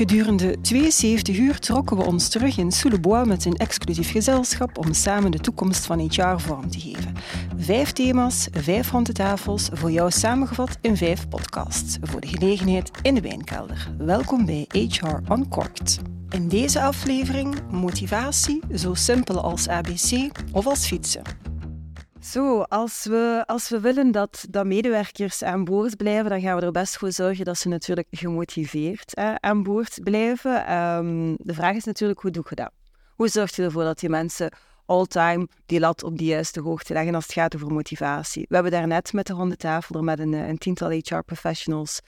Gedurende 72 uur trokken we ons terug in Soulebois met een exclusief gezelschap om samen de toekomst van HR vorm te geven. Vijf thema's, vijf rondetafels, voor jou samengevat in vijf podcasts. Voor de gelegenheid in de wijnkelder. Welkom bij HR Uncorked. In deze aflevering motivatie, zo simpel als ABC of als fietsen. Zo, als we, als we willen dat, dat medewerkers aan boord blijven, dan gaan we er best voor zorgen dat ze natuurlijk gemotiveerd aan boord blijven. Ehm, de vraag is natuurlijk, hoe doe je dat? Hoe zorg je ervoor dat die mensen all-time die lat op de juiste hoogte leggen als het gaat over motivatie? We hebben daar net met de ronde tafel er met een, een tiental HR-professionals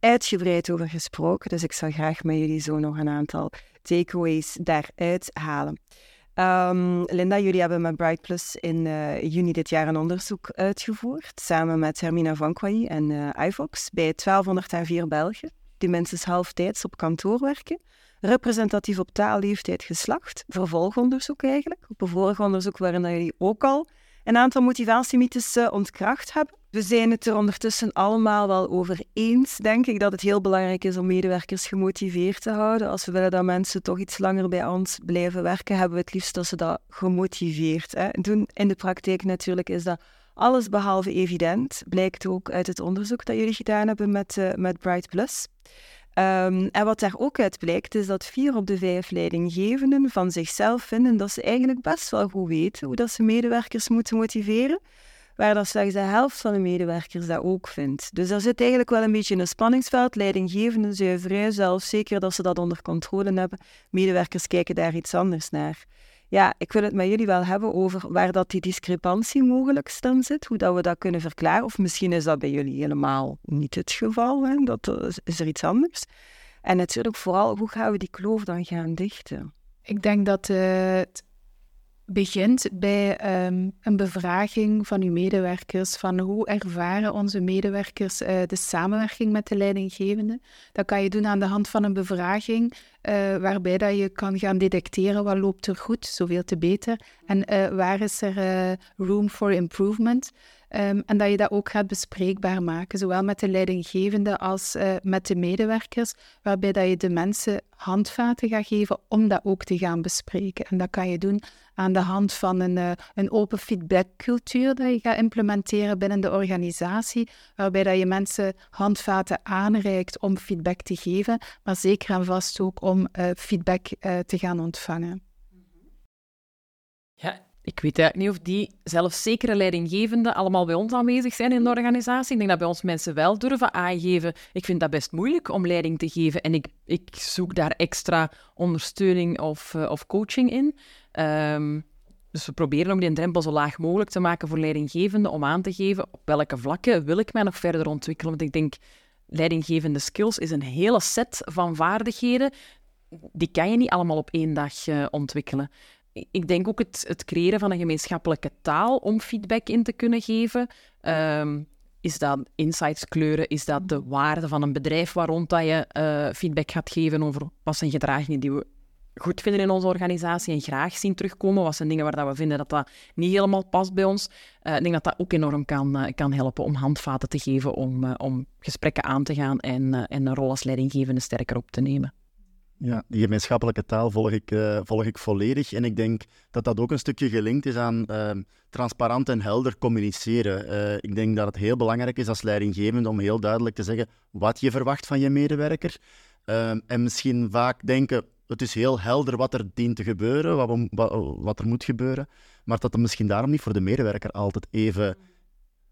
uitgebreid over gesproken, dus ik zal graag met jullie zo nog een aantal takeaways daaruit halen. Um, Linda, jullie hebben met Bright Plus in uh, juni dit jaar een onderzoek uitgevoerd, samen met Hermina Van Quay en uh, iVox, bij 1204 Belgen, die minstens halftijds op kantoor werken. Representatief op taal, leeftijd, geslacht. Vervolgonderzoek eigenlijk, op een vorig onderzoek waarin jullie ook al een aantal motivatiemythes uh, ontkracht hebben. We zijn het er ondertussen allemaal wel over eens, denk ik, dat het heel belangrijk is om medewerkers gemotiveerd te houden. Als we willen dat mensen toch iets langer bij ons blijven werken, hebben we het liefst dat ze dat gemotiveerd hè, doen. In de praktijk natuurlijk is dat alles behalve evident, blijkt ook uit het onderzoek dat jullie gedaan hebben met, uh, met Bright Plus. Um, en wat daar ook uit blijkt, is dat vier op de vijf leidinggevenden van zichzelf vinden dat ze eigenlijk best wel goed weten hoe dat ze medewerkers moeten motiveren waar dat slechts de helft van de medewerkers dat ook vindt. Dus daar zit eigenlijk wel een beetje een spanningsveld. Leidinggevenden zijn vrij zelf zeker dat ze dat onder controle hebben. Medewerkers kijken daar iets anders naar. Ja, ik wil het met jullie wel hebben over waar dat die discrepantie mogelijk dan zit, hoe dat we dat kunnen verklaren. Of misschien is dat bij jullie helemaal niet het geval, hè? dat is er iets anders. En natuurlijk vooral, hoe gaan we die kloof dan gaan dichten? Ik denk dat het begint bij ehm, een bevraging van uw medewerkers, van hoe ervaren onze medewerkers uh, de samenwerking met de leidinggevende. Dat kan je doen aan de hand van een bevraging, uh, waarbij dat je kan gaan detecteren wat loopt er goed, zoveel te beter, en uh, waar is er room for improvement. Um, en dat je dat ook gaat bespreekbaar maken, zowel met de leidinggevende als uh, met de medewerkers, waarbij dat je de mensen handvaten gaat geven om dat ook te gaan bespreken. En dat kan je doen aan de hand van een, uh, een open feedbackcultuur dat je gaat implementeren binnen de organisatie, waarbij dat je mensen handvaten aanreikt om feedback te geven, maar zeker en vast ook om uh, feedback te gaan ontvangen. Ja, ik weet eigenlijk niet of die zelfzekere leidinggevenden allemaal bij ons aanwezig zijn in de organisatie. Ik denk dat bij ons mensen wel durven aangeven. Ik vind dat best moeilijk om leiding te geven en ik, ik zoek daar extra ondersteuning of, uh, of coaching in. Um, dus we proberen ook die drempel zo laag mogelijk te maken voor leidinggevenden om aan te geven op welke vlakken wil ik mij nog verder ontwikkelen. Want ik denk, leidinggevende skills is een hele set van vaardigheden. Die kan je niet allemaal op één dag uh, ontwikkelen ik denk ook het, het, creëren van een gemeenschappelijke taal om feedback in te kunnen geven. Um, is dat insights kleuren? Is dat de waarde van een bedrijf waar rond dat je uh, feedback gaat geven over wat zijn gedragingen die we goed vinden in onze organisatie en graag zien terugkomen? Wat zijn dingen waar dat we vinden dat dat niet helemaal past bij ons? Uh, ik denk dat dat ook enorm kan, uh, kan helpen om handvaten te geven om, om gesprekken aan te gaan en, en een rol als leidinggevende sterker op te nemen. Ja, die gemeenschappelijke taal volg ik, uh, volg ik volledig. En ik denk dat dat ook een stukje gelinkt is aan uh, transparant en helder communiceren. Uh, ik denk dat het heel belangrijk is als leidinggevende om heel duidelijk te zeggen wat je verwacht van je medewerker. Ehm, en misschien vaak denken, het is heel helder wat er dient te gebeuren, wat, wat, wat er moet gebeuren. Maar dat het misschien daarom niet voor de medewerker altijd even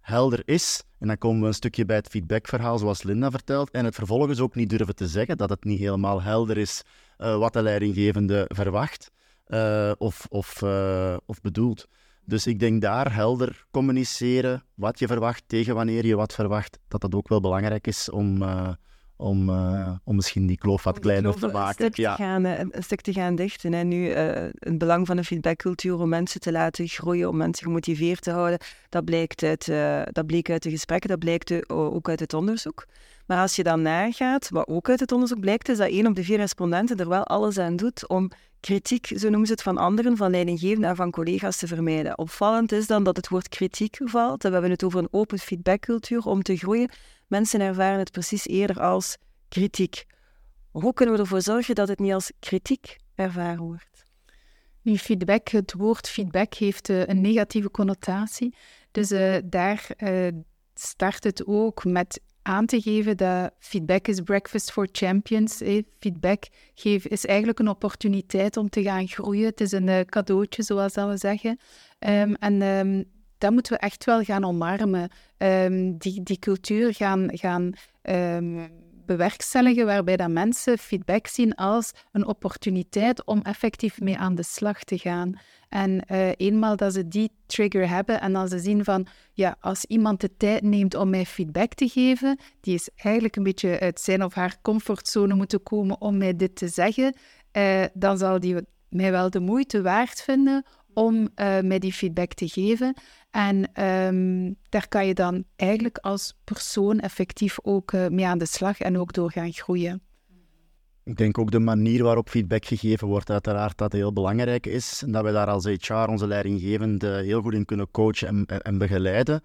helder is. En dan komen we een stukje bij het feedbackverhaal, zoals Linda vertelt. En het vervolgens ook niet durven te zeggen dat het niet helemaal helder is uh, wat de leidinggevende verwacht uh, of, of, uh, of bedoelt. Dus ik denk daar helder communiceren wat je verwacht, tegen wanneer je wat verwacht, dat dat ook wel belangrijk is om, om, uh, om misschien die kloof wat kleiner te maken. Een stuk, ja. te, gaan, een stuk te gaan dichten. En nu uh, het belang van een feedbackcultuur om mensen te laten groeien, om mensen gemotiveerd te houden, dat, blijkt uit, uh, dat bleek uit de gesprekken, dat blijkt ook uit het onderzoek. Maar als je dan nagaat, wat ook uit het onderzoek blijkt, is dat één op de vier respondenten er wel alles aan doet om kritiek, zo noemen ze het, van anderen, van leidinggevenden en van collega's te vermijden. Opvallend is dan dat het woord kritiek valt. We hebben het over een open feedbackcultuur om te groeien. Mensen ervaren het precies eerder als kritiek. Hoe kunnen we ervoor zorgen dat het niet als kritiek ervaren wordt? Nu, feedback, het woord feedback heeft uh, een negatieve connotatie. Dus uh, daar uh, start het ook met aan te geven dat feedback is breakfast for champions. Eh. Feedback geef, is eigenlijk een opportuniteit om te gaan groeien. Het is een cadeautje, zoals dat we zeggen. Um, en um, dat moeten we echt wel gaan omarmen. Um, die, die cultuur gaan, gaan bewerkstelligen waarbij dat mensen feedback zien als een opportuniteit om effectief mee aan de slag te gaan. En uh, eenmaal dat ze die trigger hebben en als ze zien van, ja, als iemand de tijd neemt om mij feedback te geven, die is eigenlijk een beetje uit zijn of haar comfortzone moeten komen om mij dit te zeggen, uh, dan zal die mij wel de moeite waard vinden om uh, mij die feedback te geven. En um, daar kan je dan eigenlijk als persoon effectief ook uh, mee aan de slag en ook door gaan groeien. Ik denk ook de manier waarop feedback gegeven wordt, uiteraard, dat heel belangrijk is. En dat we daar als HR, onze leidinggevende, heel goed in kunnen coachen en, en begeleiden.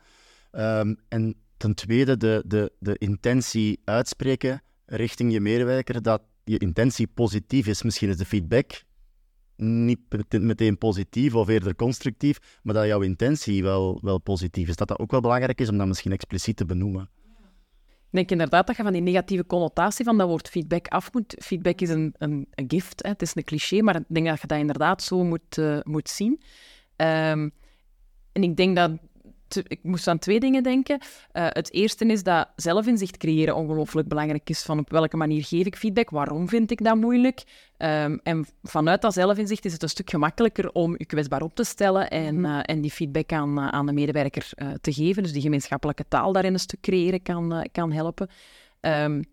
Um, en ten tweede, de, de, de intentie uitspreken richting je medewerker, dat je intentie positief is. Misschien is de feedback niet meteen positief of eerder constructief, maar dat jouw intentie wel, wel positief is. Dat dat ook wel belangrijk is om dat misschien expliciet te benoemen. Ik denk inderdaad dat je van die negatieve connotatie van dat woord feedback af moet. Feedback is een, een, een gift, hè. het is een cliché, maar ik denk dat je dat inderdaad zo moet, uh, moet zien. Um, en ik denk dat ik moest aan twee dingen denken. Uh, het eerste is dat zelfinzicht creëren ongelooflijk belangrijk is. Van op welke manier geef ik feedback? Waarom vind ik dat moeilijk? Um, en vanuit dat zelfinzicht is het een stuk gemakkelijker om je kwetsbaar op te stellen en, uh, en die feedback aan, uh, aan de medewerker te geven. Dus die gemeenschappelijke taal daarin een stuk creëren kan, kan helpen. Um,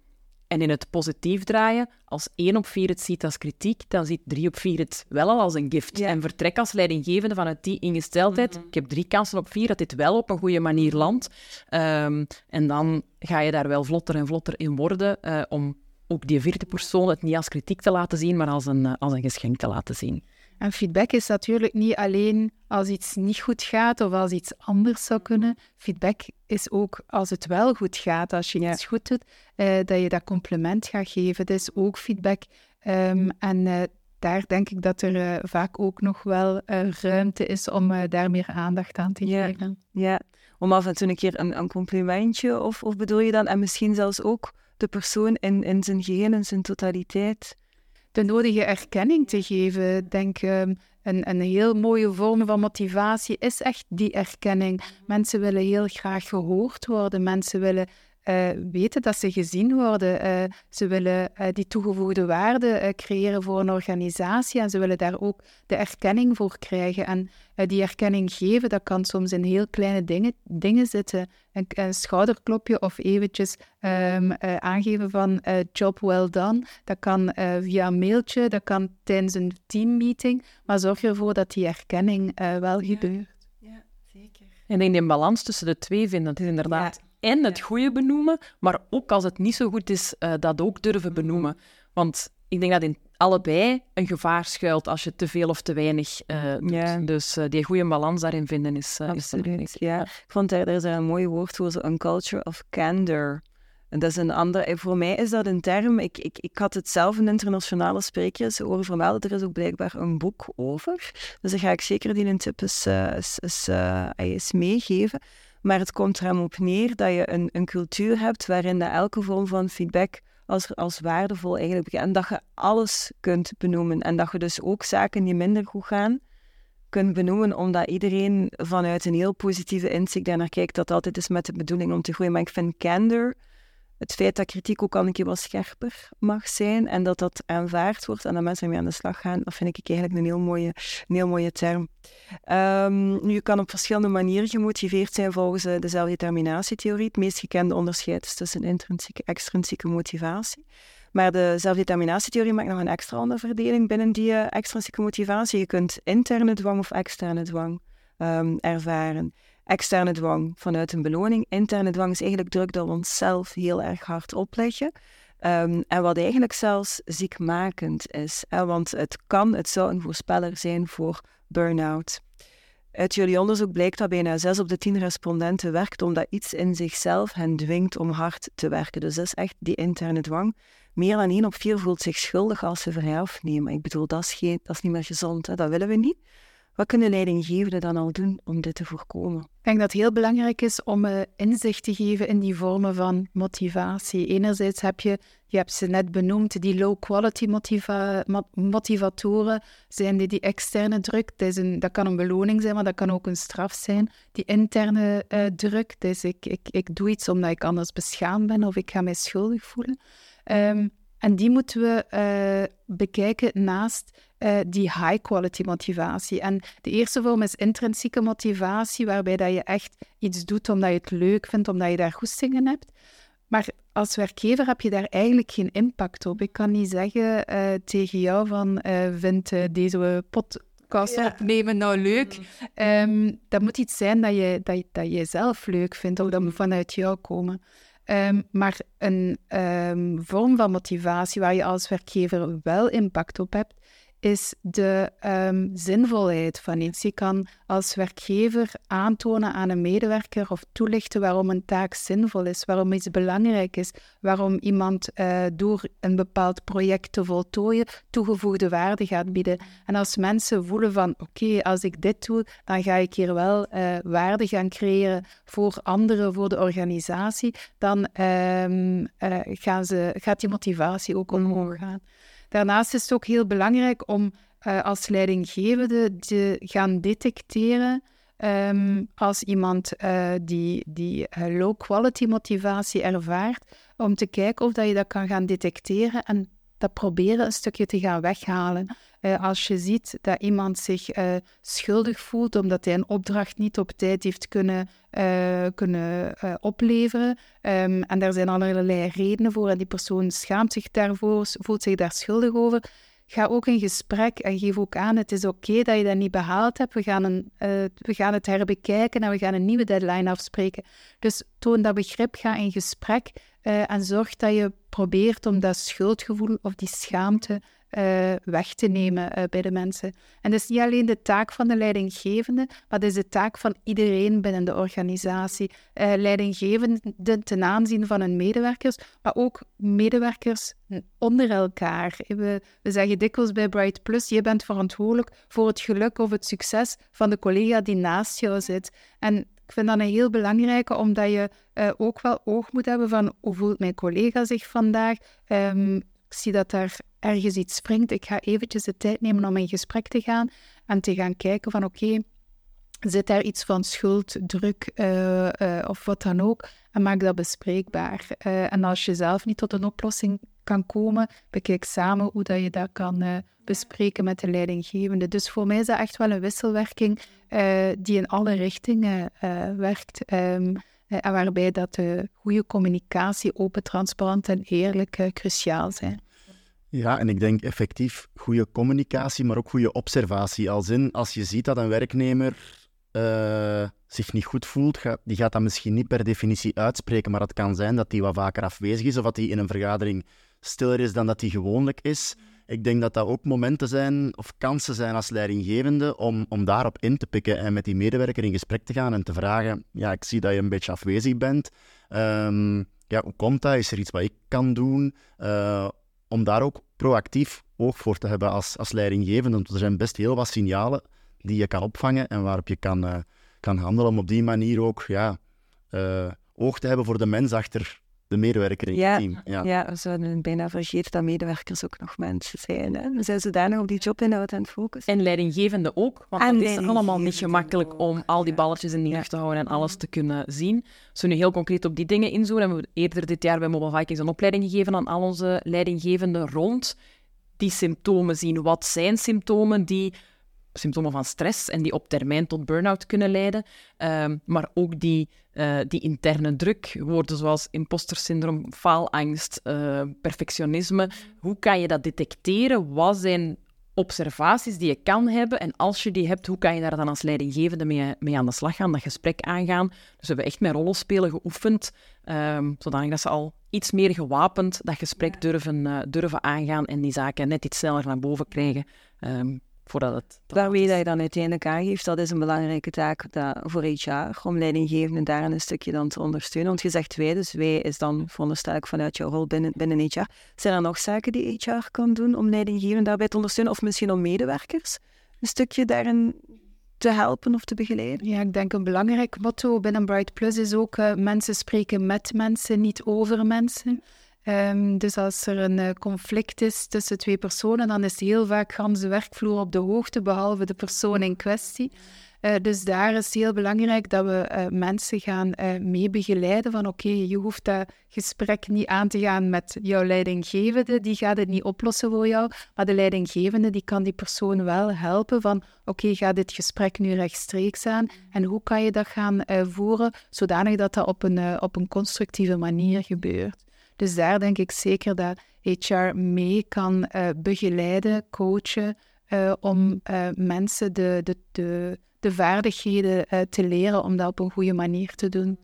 en in het positief draaien, als 1 op 4 het ziet als kritiek, dan ziet 3 op 4 het wel al als een gift. En vertrek als leidinggevende vanuit die ingesteldheid. Mm -hmm. Ik heb drie kansen op vier dat dit wel op een goede manier landt. Um, en dan ga je daar wel vlotter en vlotter in worden uh, om ook die vierde persoon het niet als kritiek te laten zien, maar als een, uh, als een geschenk te laten zien. En feedback is natuurlijk niet alleen als iets niet goed gaat of als iets anders zou kunnen. Feedback is ook als het wel goed gaat, als je iets goed doet, uh, dat je dat compliment gaat geven. Dat is ook feedback. Um, en uh, daar denk ik dat er uh, vaak ook nog wel ruimte is om daar meer aandacht aan te ja. geven. Ja, om af en toe een keer een, een complimentje, of, of bedoel je dan, en misschien zelfs ook de persoon in, in zijn geheel, in zijn totaliteit de nodige erkenning te geven. Ik denk um, een, een heel mooie vorm van motivatie is echt die erkenning. Mensen willen heel graag gehoord worden. Mensen willen uh, weten dat ze gezien worden. Uh, ze willen uh, die toegevoegde waarde creëren voor een organisatie en ze willen daar ook de erkenning voor krijgen. En die erkenning geven, dat kan soms in heel kleine dingen, dingen zitten. Een, een schouderklopje of eventjes um, aangeven van job well done. Dat kan via een mailtje, dat kan tijdens een teammeeting, maar zorg ervoor dat die erkenning wel gebeurt. Ja, zeker. En in die balans tussen de twee vinden, dat is inderdaad... Ja en het goede benoemen, maar ook als het niet zo goed is, uh, dat ook durven benoemen. Want ik denk dat in allebei een gevaar schuilt als je te veel of te weinig uh, doet. Ja. Dus uh, die goede balans daarin vinden is, uh, is belangrijk. Ja, ik vond er, er is een mooi woord voor, zo, een culture of candor. En dat is een andere, voor mij is dat een term, ik, ik, ik had het zelf een internationale spreker over vermeld, er is ook blijkbaar een boek over. Dus dan ga ik zeker die een tip eens, eens, eens, eens meegeven. Maar het komt er hem op neer dat je een, een cultuur hebt waarin elke vorm van feedback als, als waardevol eigenlijk En dat je alles kunt benoemen. En dat je dus ook zaken die minder goed gaan, kunt benoemen, omdat iedereen vanuit een heel positieve inzicht daarnaar kijkt, dat altijd is met de bedoeling om te groeien. Maar ik vind candor het feit dat kritiek ook al een keer wat scherper mag zijn en dat dat aanvaard wordt en dat mensen ermee aan de slag gaan, dat vind ik eigenlijk een heel mooie, een heel mooie term. Nu, je kan op verschillende manieren gemotiveerd zijn volgens de zelfdeterminatietheorie. Het meest gekende onderscheid is tussen intrinsieke en extrinsieke motivatie. Maar de zelfdeterminatietheorie maakt nog een extra onderverdeling binnen die uh, extrinsieke motivatie. Je kunt interne dwang of externe dwang um, ervaren externe dwang vanuit een beloning. Interne dwang is eigenlijk druk dat we onszelf heel erg hard opleggen. Um, en wat eigenlijk zelfs ziekmakend is. Hè? Want het kan, het zou een voorspeller zijn voor burn-out. Uit jullie onderzoek blijkt dat bijna 6 op de 10 respondenten werkt omdat iets in zichzelf hen dwingt om hard te werken. Dus dat is echt die interne dwang. meer dan één op vier voelt zich schuldig als ze vrij afnemen. Ik bedoel, dat is, geen, dat is niet meer gezond, hè? dat willen we niet. Wat kunnen leidinggevenden dan al doen om dit te voorkomen? Ik denk dat het heel belangrijk is om uh, inzicht te geven in die vormen van motivatie. Enerzijds heb je, je hebt ze net benoemd, die low-quality motiva motivatoren, zijn die, die externe druk. Dat, een, dat kan een beloning zijn, maar dat kan ook een straf zijn. Die interne uh, druk, dus ik, ik, ik doe iets omdat ik anders beschaamd ben of ik ga mij schuldig voelen. Um, en die moeten we uh, bekijken naast uh, die high-quality motivatie. En de eerste vorm is intrinsieke motivatie, waarbij dat je echt iets doet omdat je het leuk vindt, omdat je daar goestingen hebt. Maar als werkgever heb je daar eigenlijk geen impact op. Ik kan niet zeggen uh, tegen jou van, vind deze podcast ja. opnemen nou leuk. Um, dat moet iets zijn dat je, dat, dat je zelf leuk vindt, of dat moet vanuit jou komen. Um, maar een um, vorm van motivatie waar je als werkgever wel impact op hebt, is de um, zinvolheid van iets. Je kan als werkgever aantonen aan een medewerker of toelichten waarom een taak zinvol is, waarom iets belangrijk is, waarom iemand uh, door een bepaald project te voltooien toegevoegde waarde gaat bieden. En als mensen voelen van oké, als ik dit doe, dan ga ik hier wel uh, waarde gaan creëren voor anderen, voor de organisatie, dan uh, gaan ze, gaat die motivatie ook omhoog gaan. Daarnaast is het ook heel belangrijk om uh, als leidinggevende te gaan detecteren um, als iemand uh, die, die uh, low-quality motivatie ervaart, om te kijken of dat je dat kan gaan detecteren en dat proberen een stukje te gaan weghalen. Uh, als je ziet dat iemand zich uh, schuldig voelt omdat hij een opdracht niet op tijd heeft kunnen, uh, kunnen opleveren, um, en daar zijn allerlei redenen voor, en die persoon schaamt zich daarvoor, voelt zich daar schuldig over, ga ook in gesprek en geef ook aan, het is oké dat je dat niet behaald hebt, we gaan, een, we gaan het herbekijken en we gaan een nieuwe deadline afspreken. Dus toon dat begrip, ga in gesprek en zorg dat je probeert om dat schuldgevoel of die schaamte uh, weg te nemen uh, bij de mensen. En dat is niet alleen de taak van de leidinggevende, maar dat is de taak van iedereen binnen de organisatie. Uh, leidinggevenden ten aanzien van hun medewerkers, maar ook medewerkers onder elkaar. We, we zeggen dikwijls bij Bright Plus, je bent verantwoordelijk voor het geluk of het succes van de collega die naast jou zit. En ik vind dat een heel belangrijke, omdat je ook wel oog moet hebben van hoe voelt mijn collega zich vandaag. Um, ik zie dat daar ergens iets springt, ik ga eventjes de tijd nemen om in gesprek te gaan en te gaan kijken van oké, zit daar iets van schuld, druk uh, uh, of wat dan ook en maak dat bespreekbaar. Uh, en als je zelf niet tot een oplossing kan komen, bekijk samen hoe dat je dat kan bespreken met de leidinggevende. Dus voor mij is dat echt wel een wisselwerking die in alle richtingen werkt. Um, en waarbij dat de goede communicatie, open, transparant en eerlijk cruciaal zijn. Ja, en ik denk effectief goede communicatie, maar ook goede observatie. Als in, als je ziet dat een werknemer uh, zich niet goed voelt, die gaat dat misschien niet per definitie uitspreken, maar het kan zijn dat hij wat vaker afwezig is of dat hij in een vergadering stiller is dan dat hij gewoonlijk is. Ik denk dat dat ook momenten zijn of kansen zijn als leidinggevende om, om daarop in te pikken en met die medewerker in gesprek te gaan en te vragen: Ja, ik zie dat je een beetje afwezig bent. Um, ja, hoe komt dat? Is er iets wat ik kan doen? Uh, om daar ook proactief oog voor te hebben als, als leidinggevende. Want er zijn best heel wat signalen die je kan opvangen en waarop je kan, uh, kan handelen om op die manier ook ja, uh, oog te hebben voor de mens achter de medewerker in ja, het team. Ja. ja, we zouden bijna vergeten dat medewerkers ook nog mensen zijn. Hè? We zijn zodanig op die jobinhoud aan het focussen. En leidinggevende ook, want en het is allemaal niet gemakkelijk ook. om al die balletjes in de lucht te houden en alles te kunnen zien. Als we nu heel concreet op die dingen inzoomen, hebben we eerder dit jaar bij Mobile Vikings een opleiding gegeven aan al onze leidinggevenden rond die symptomen zien. Wat zijn symptomen die symptomen van stress en die op termijn tot burn-out kunnen leiden. Um, maar ook die, uh, die interne druk, woorden zoals impostersyndroom, faalangst, uh, perfectionisme. Hoe kan je dat detecteren? Wat zijn observaties die je kan hebben? En als je die hebt, hoe kan je daar dan als leidinggevende mee, mee aan de slag gaan, dat gesprek aangaan? Dus we hebben echt met rollenspelen geoefend, um, zodanig dat ze al iets meer gewapend dat gesprek durven, uh, durven aangaan en die zaken net iets sneller naar boven krijgen. Um, voordat het... Waarmee dat je dan uiteindelijk aangeeft, dat is een belangrijke taak dat, voor HR, om leidinggevenden daarin een stukje dan te ondersteunen. Want je zegt wij, dus wij is dan veronderstel ik vanuit jouw rol binnen, binnen HR. Zijn er nog zaken die HR kan doen om leidinggevenden daarbij te ondersteunen? Of misschien om medewerkers een stukje daarin te helpen of te begeleiden? Ja, ik denk een belangrijk motto binnen Bright Plus is ook uh, mensen spreken met mensen, niet over mensen. Um, dus als er een uh, conflict is tussen twee personen, dan is heel vaak gans de werkvloer op de hoogte, behalve de persoon in kwestie. Uh, dus daar is heel belangrijk dat we uh, mensen gaan mee begeleiden van oké, je hoeft dat gesprek niet aan te gaan met jouw leidinggevende, die gaat het niet oplossen voor jou, maar de leidinggevende die kan die persoon wel helpen van oké, okay, ga dit gesprek nu rechtstreeks aan en hoe kan je dat gaan voeren zodanig dat dat op een, op een constructieve manier gebeurt. Dus daar denk ik zeker dat HR mee kan uh, begeleiden, coachen, uh, om uh, mensen de, de, de, de vaardigheden te leren om dat op een goede manier te doen.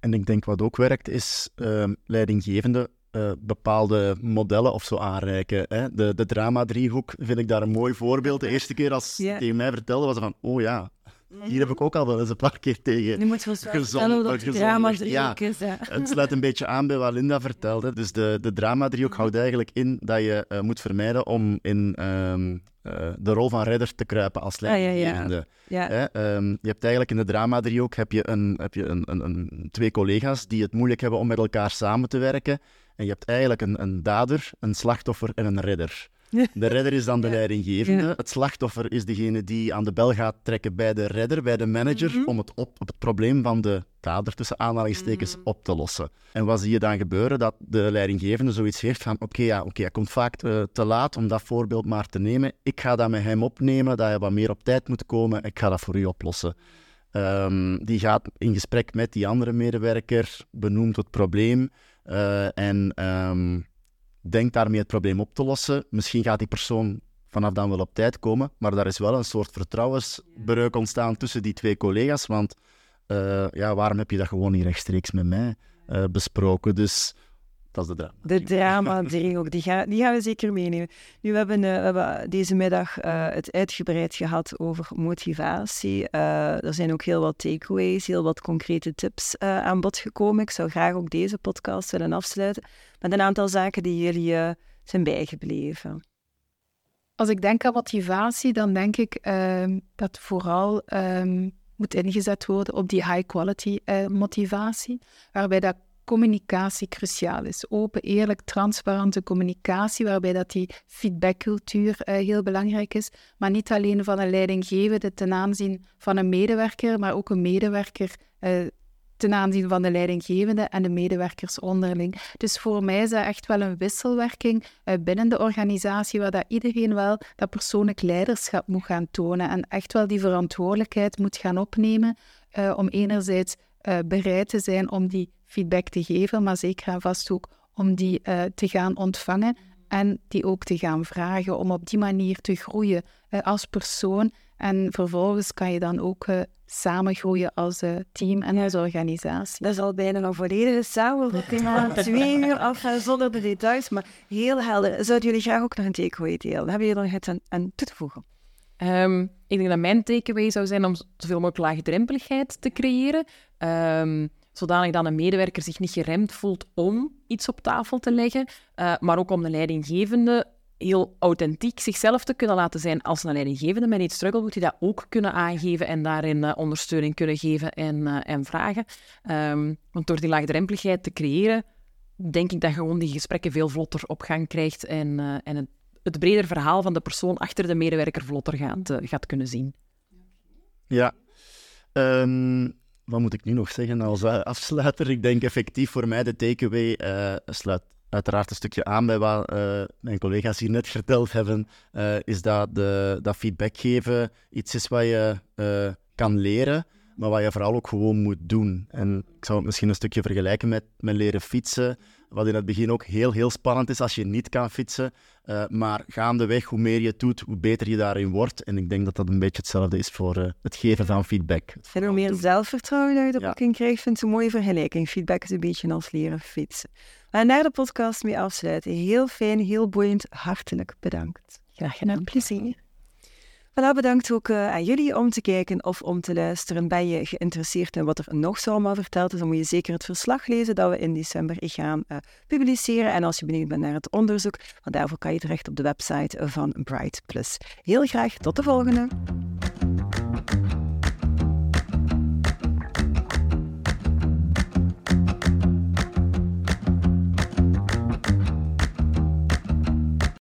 En ik denk wat ook werkt, is ehm, leidinggevende bepaalde modellen of zo aanreiken. Hè? De, de drama-driehoek vind ik daar een mooi voorbeeld. De eerste keer als yeah. tegen mij vertelde, was van, oh ja, hier heb ik ook al wel eens een paar keer tegen Nu moet je gezond, dat drama ja, is. Ja. Het sluit een beetje aan bij wat Linda vertelde. Dus de, de drama-driehoek houdt eigenlijk in dat je uh, moet vermijden om in um, uh, de rol van redder te kruipen als leidinggevende. Ja, ja, ja. Um, je hebt eigenlijk in de drama-driehoek heb je, een, heb je een, een, een, twee collega's die het moeilijk hebben om met elkaar samen te werken. En je hebt eigenlijk een, een dader, een slachtoffer en een redder. De redder is dan de leidinggevende. Het slachtoffer is degene die aan de bel gaat trekken bij de redder, bij de manager, mhm. om het, op, het probleem van de dader tussen aanhalingstekens mhm. op te lossen. En wat zie je dan gebeuren? Dat de leidinggevende zoiets heeft van oké, ja, oké, hij komt vaak te, te, laat om dat voorbeeld maar te nemen. Ik ga dat met hem opnemen, dat hij wat meer op tijd moet komen. Ik ga dat voor u oplossen. Um, die gaat in gesprek met die andere medewerker, benoemt het probleem uh, en... Um, denkt daarmee het probleem op te lossen. Misschien gaat die persoon vanaf dan wel op tijd komen, maar daar is wel een soort vertrouwensbreuk ontstaan tussen die twee collega's, want uh, ja, waarom heb je dat gewoon niet rechtstreeks met mij uh, besproken? Dus dat is de drama. De drama-driehoek, die, ga, die gaan we zeker meenemen. Nu, we hebben, uh, we hebben deze middag uh, het uitgebreid gehad over motivatie. Uh, er zijn ook heel wat takeaways, heel wat concrete tips aan bod gekomen. Ik zou graag ook deze podcast willen afsluiten met een aantal zaken die jullie zijn bijgebleven. Als ik denk aan motivatie, dan denk ik ehm, dat vooral um, moet ingezet worden op die high-quality motivatie, waarbij dat communicatie cruciaal is. Open, eerlijk, transparante communicatie, waarbij dat die feedbackcultuur uh, heel belangrijk is. Maar niet alleen van een leidinggevende ten aanzien van een medewerker, maar ook een medewerker uh, ten aanzien van de leidinggevende en de medewerkers onderling. Dus voor mij is dat echt wel een wisselwerking uh, binnen de organisatie, waar dat iedereen wel dat persoonlijk leiderschap moet gaan tonen en echt wel die verantwoordelijkheid moet gaan opnemen om enerzijds bereid te zijn om die feedback te geven, maar zeker en vast ook om die uh, te gaan ontvangen en die ook te gaan vragen, om op die manier te groeien uh, als persoon. En vervolgens kan je dan ook uh, samen groeien als team en als organisatie. Dat is al bijna een volledige samenvatting van twee uur afgaan zonder de details, maar heel helder. Zouden jullie graag ook nog een takeaway delen? Hebben jullie er iets aan, aan toe te voegen? Um, ik denk dat mijn takeaway zou zijn om zoveel mogelijk laagdrempeligheid te creëren. Um, zodanig dat een medewerker zich niet geremd voelt om iets op tafel te leggen, uh, maar ook om de leidinggevende heel authentiek zichzelf te kunnen laten zijn. Als een leidinggevende met iets struggle, moet hij dat ook kunnen aangeven en daarin uh, ondersteuning kunnen geven en, uh, en vragen. Um, want door die laagdrempeligheid te creëren, denk ik dat gewoon die gesprekken veel vlotter op gang krijgt en, het, het breder verhaal van de persoon achter de medewerker vlotter gaat, gaat kunnen zien. Ja, um, wat moet ik nu nog zeggen als uh, afsluiter? Ik denk effectief voor mij de takeaway uh, sluit uiteraard een stukje aan bij wat uh, mijn collega's hier net verteld hebben. is dat, de, dat feedback geven iets is wat je kan leren, maar wat je vooral ook gewoon moet doen. En ik zou het misschien een stukje vergelijken met, met leren fietsen. Wat in het begin ook heel, heel spannend is als je niet kan fietsen. Uh, maar gaandeweg, hoe meer je het doet, hoe beter je daarin wordt. En ik denk dat dat een beetje hetzelfde is voor uh, het geven van feedback. En hoe meer zelfvertrouwen dat je erop ja. in krijgt, vind ik een mooie vergelijking. Feedback is een beetje als leren fietsen. En daar de podcast mee afsluiten. Heel fijn, heel boeiend. Hartelijk bedankt. Graag gedaan. Plezier. Voilà, bedankt ook uh, aan jullie om te kijken of om te luisteren. Ben je geïnteresseerd in wat er nog zo allemaal verteld is, dan moet je zeker het verslag lezen dat we in december gaan uh, publiceren. En als je benieuwd bent naar het onderzoek, want daarvoor kan je terecht op de website van Bright Plus. Heel graag tot de volgende!